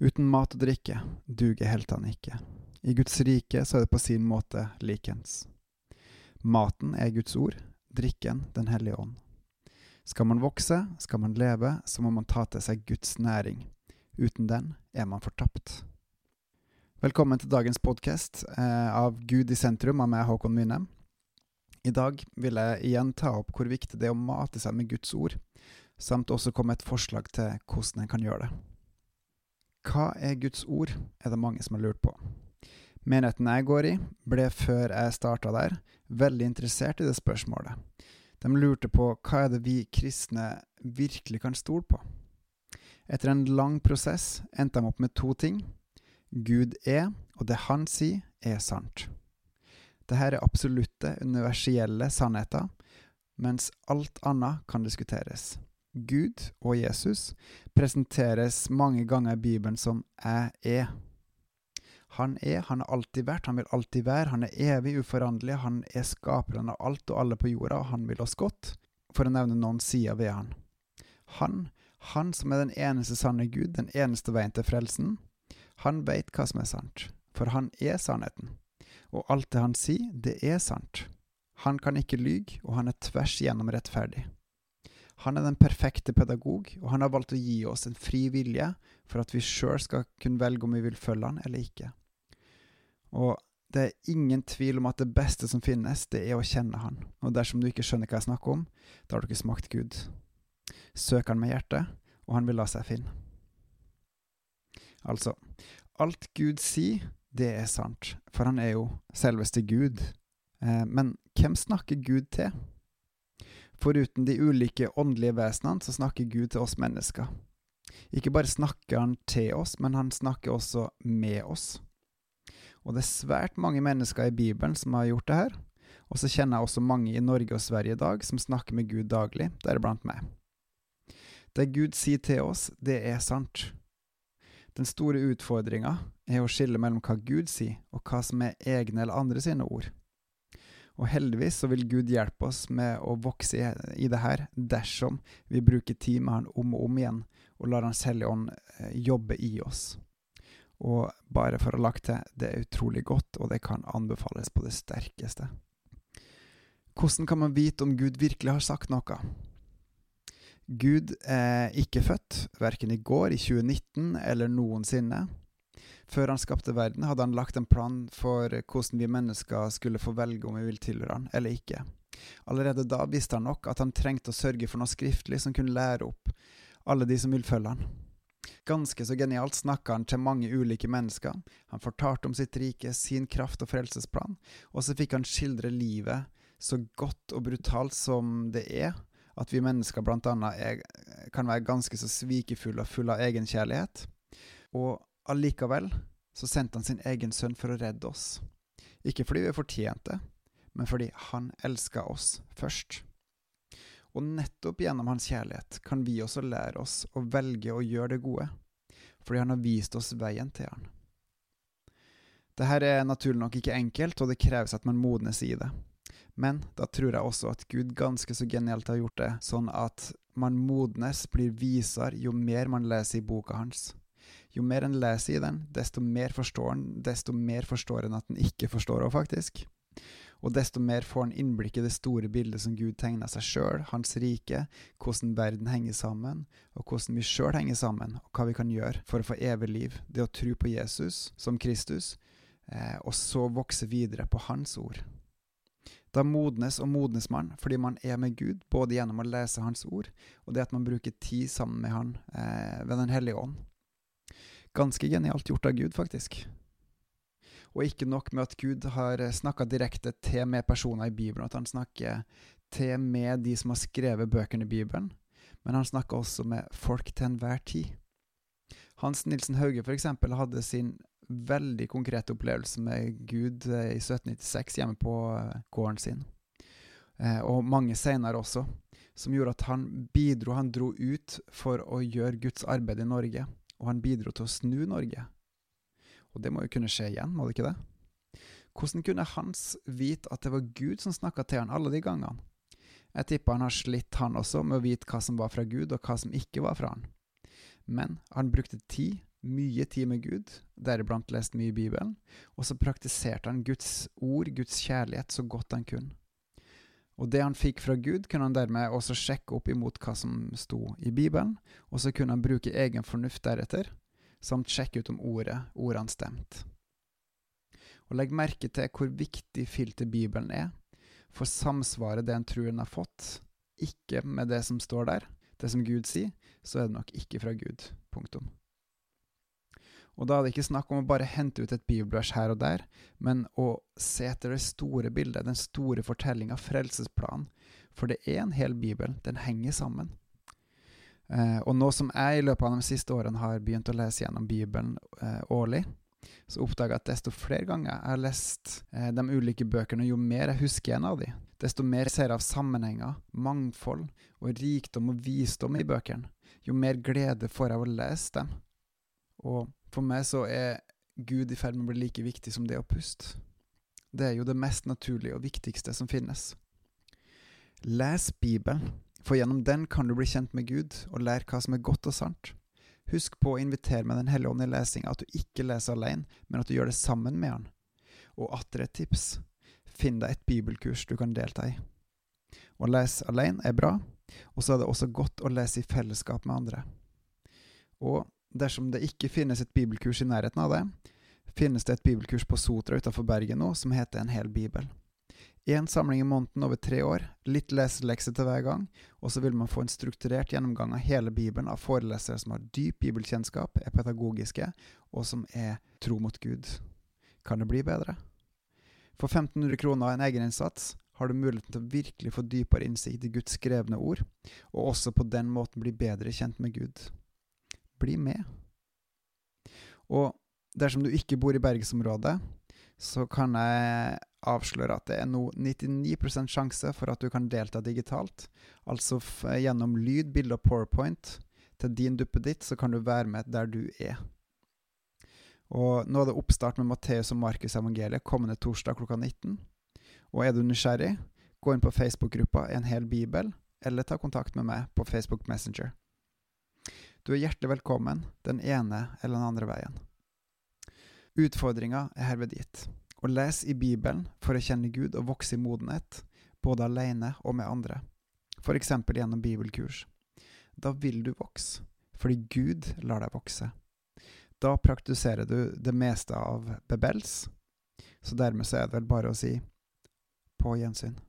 Uten mat og drikke duger heltene ikke. I Guds rike så er det på sin måte likens. Maten er Guds ord, drikken Den hellige ånd. Skal man vokse, skal man leve, så må man ta til seg Guds næring. Uten den er man fortapt. Velkommen til dagens podkast eh, av Gud i sentrum av meg, Håkon Myhne. I dag vil jeg igjen ta opp hvor viktig det er å mate seg med Guds ord, samt også komme et forslag til hvordan en kan gjøre det. Hva er Guds ord, er det mange som har lurt på. Menigheten jeg går i, ble før jeg starta der, veldig interessert i det spørsmålet. De lurte på hva er det vi kristne virkelig kan stole på. Etter en lang prosess endte de opp med to ting. Gud er, og det han sier, er sant. Dette er absolutte, universelle sannheter, mens alt annet kan diskuteres. Gud og Jesus presenteres mange ganger i Bibelen som 'jeg er'. Han er, han har alltid vært, han vil alltid være, han er evig uforanderlig, han er skaperen av alt og alle på jorda, og han vil oss godt, for å nevne noen sider ved han. Han, han som er den eneste sanne Gud, den eneste veien til frelsen, han veit hva som er sant, for han er sannheten og alt det han sier, det er sant. Han kan ikke lyge, og han er tvers igjennom rettferdig. Han er den perfekte pedagog, og han har valgt å gi oss en fri vilje for at vi sjøl skal kunne velge om vi vil følge han eller ikke. Og det er ingen tvil om at det beste som finnes, det er å kjenne han. Og dersom du ikke skjønner hva jeg snakker om, da har du ikke smakt Gud. Søk han med hjertet, og han vil la seg finne. Altså, alt Gud sier, det er sant, for han er jo selveste Gud. Eh, men hvem snakker Gud til? Foruten de ulike åndelige vesenene, så snakker Gud til oss mennesker. Ikke bare snakker han til oss, men han snakker også med oss. Og det er svært mange mennesker i Bibelen som har gjort det her. Og så kjenner jeg også mange i Norge og Sverige i dag som snakker med Gud daglig, deriblant meg. Det Gud sier til oss, det er sant. Den store utfordringa er å skille mellom hva Gud sier, og hva som er egne eller andre sine ord. Og heldigvis så vil Gud hjelpe oss med å vokse i, det her, dersom vi bruker tid med Han om og om igjen, og lar Hans Hellige Ånd eh, jobbe i oss. Og bare for å ha lagt til, det er utrolig godt, og det kan anbefales på det sterkeste. Hvordan kan man vite om Gud virkelig har sagt noe? Gud er ikke født, verken i går, i 2019 eller noensinne. Før han skapte verden, hadde han lagt en plan for hvordan vi mennesker skulle få velge om vi vil tilhøre han eller ikke. Allerede da visste han nok at han trengte å sørge for noe skriftlig som kunne lære opp alle de som vil følge han. Ganske så genialt snakka han til mange ulike mennesker. Han fortalte om sitt rike, sin kraft og frelsesplan, og så fikk han skildre livet så godt og brutalt som det er, at vi mennesker blant annet kan være ganske så svikefulle og fulle av egenkjærlighet. Og allikevel så sendte han sin egen sønn for å redde oss. Ikke fordi vi fortjente, men fordi han elska oss først. Og nettopp gjennom hans kjærlighet kan vi også lære oss å velge å gjøre det gode, fordi han har vist oss veien til han. Dette er naturlig nok ikke enkelt, og det kreves at man modnes i det. Men da tror jeg også at Gud ganske så genialt har gjort det, sånn at man modnes, blir visere, jo mer man leser i boka hans. Jo mer en leser i den, desto mer forstår en, desto mer forstår en at en ikke forstår henne, faktisk. Og desto mer får en innblikk i det store bildet som Gud tegner seg sjøl, hans rike, hvordan verden henger sammen, og hvordan vi sjøl henger sammen, og hva vi kan gjøre for å få evig liv. Det å tro på Jesus som Kristus, eh, og så vokse videre på Hans ord. Da modnes og modnes man fordi man er med Gud, både gjennom å lese Hans ord og det at man bruker tid sammen med Han eh, ved Den hellige ånd. Ganske genialt gjort av Gud, faktisk. Og ikke nok med at Gud har snakka direkte til med personer i Bibelen, at han snakker til med de som har skrevet bøkene i Bibelen, men han snakker også med folk til enhver tid. Hans Nilsen Hauge, eksempel, hadde sin veldig konkrete opplevelse med Gud eh, i 1796 hjemme på eh, gården sin. Eh, og mange senere også, som gjorde at han bidro, han dro ut for å gjøre Guds arbeid i Norge. Og han bidro til å snu Norge. Og det må jo kunne skje igjen, må det ikke det? Hvordan kunne Hans vite at det var Gud som snakka til han alle de gangene? Jeg tipper han har slitt, han også, med å vite hva som var fra Gud, og hva som ikke var fra han. Men han brukte tid mye tid med Gud, deriblant lest mye i Bibelen, og så praktiserte han Guds ord, Guds kjærlighet, så godt han kunne. Og det han fikk fra Gud, kunne han dermed også sjekke opp imot hva som sto i Bibelen, og så kunne han bruke egen fornuft deretter, samt sjekke ut om ordet, ordene stemte. Og legg merke til hvor viktig filter Bibelen er, for samsvaret det en tror en har fått, ikke med det som står der, det som Gud sier, så er det nok ikke fra Gud. Punktum. Og da er det ikke snakk om å bare hente ut et bibelvers her og der, men å se etter det store bildet, den store fortellinga, frelsesplanen. For det er en hel bibel. Den henger sammen. Eh, og nå som jeg i løpet av de siste årene har begynt å lese gjennom Bibelen eh, årlig, så oppdager jeg at desto flere ganger jeg har lest eh, de ulike bøkene, jo mer jeg husker en av de, desto mer jeg ser jeg av sammenhenger, mangfold og rikdom og visdom i bøkene, jo mer glede får jeg av å lese dem. Og for meg så er Gud i ferd med å bli like viktig som det å puste. Det er jo det mest naturlige og viktigste som finnes. Les Bibelen, for gjennom den kan du bli kjent med Gud og lære hva som er godt og sant. Husk på å invitere med Den hellige ånd i lesinga, at du ikke leser alene, men at du gjør det sammen med han. Og atter et tips finn deg et bibelkurs du kan delta i. Å lese alene er bra, og så er det også godt å lese i fellesskap med andre. Og Dersom det ikke finnes et bibelkurs i nærheten av det, finnes det et bibelkurs på Sotra utenfor Bergen nå som heter En hel bibel. Én samling i måneden over tre år, litt leselekse til hver gang, og så vil man få en strukturert gjennomgang av hele Bibelen av forelesere som har dyp bibelkjennskap, er pedagogiske, og som er tro mot Gud. Kan det bli bedre? For 1500 kroner av en egeninnsats har du muligheten til å virkelig få dypere innsikt i Guds skrevne ord, og også på den måten bli bedre kjent med Gud bli med. Og dersom du ikke bor i bergsområdet, så kan jeg avsløre at det er nå 99% sjanse for at du kan delta digitalt. Altså gjennom lyd, bilde og powerpoint til din duppeditt, så kan du være med der du er. Og nå er det oppstart med Matteus og Markus evangeliet kommende torsdag klokka 19. Og er du nysgjerrig, gå inn på Facebook-gruppa En hel bibel, eller ta kontakt med meg på Facebook Messenger. Du er hjertelig velkommen den ene eller den andre veien. Utfordringa er herved gitt. Å lese i Bibelen for å kjenne Gud og vokse i modenhet, både alene og med andre, f.eks. gjennom bibelkurs. Da vil du vokse, fordi Gud lar deg vokse. Da praktiserer du det meste av bebels, så dermed så er det vel bare å si på gjensyn.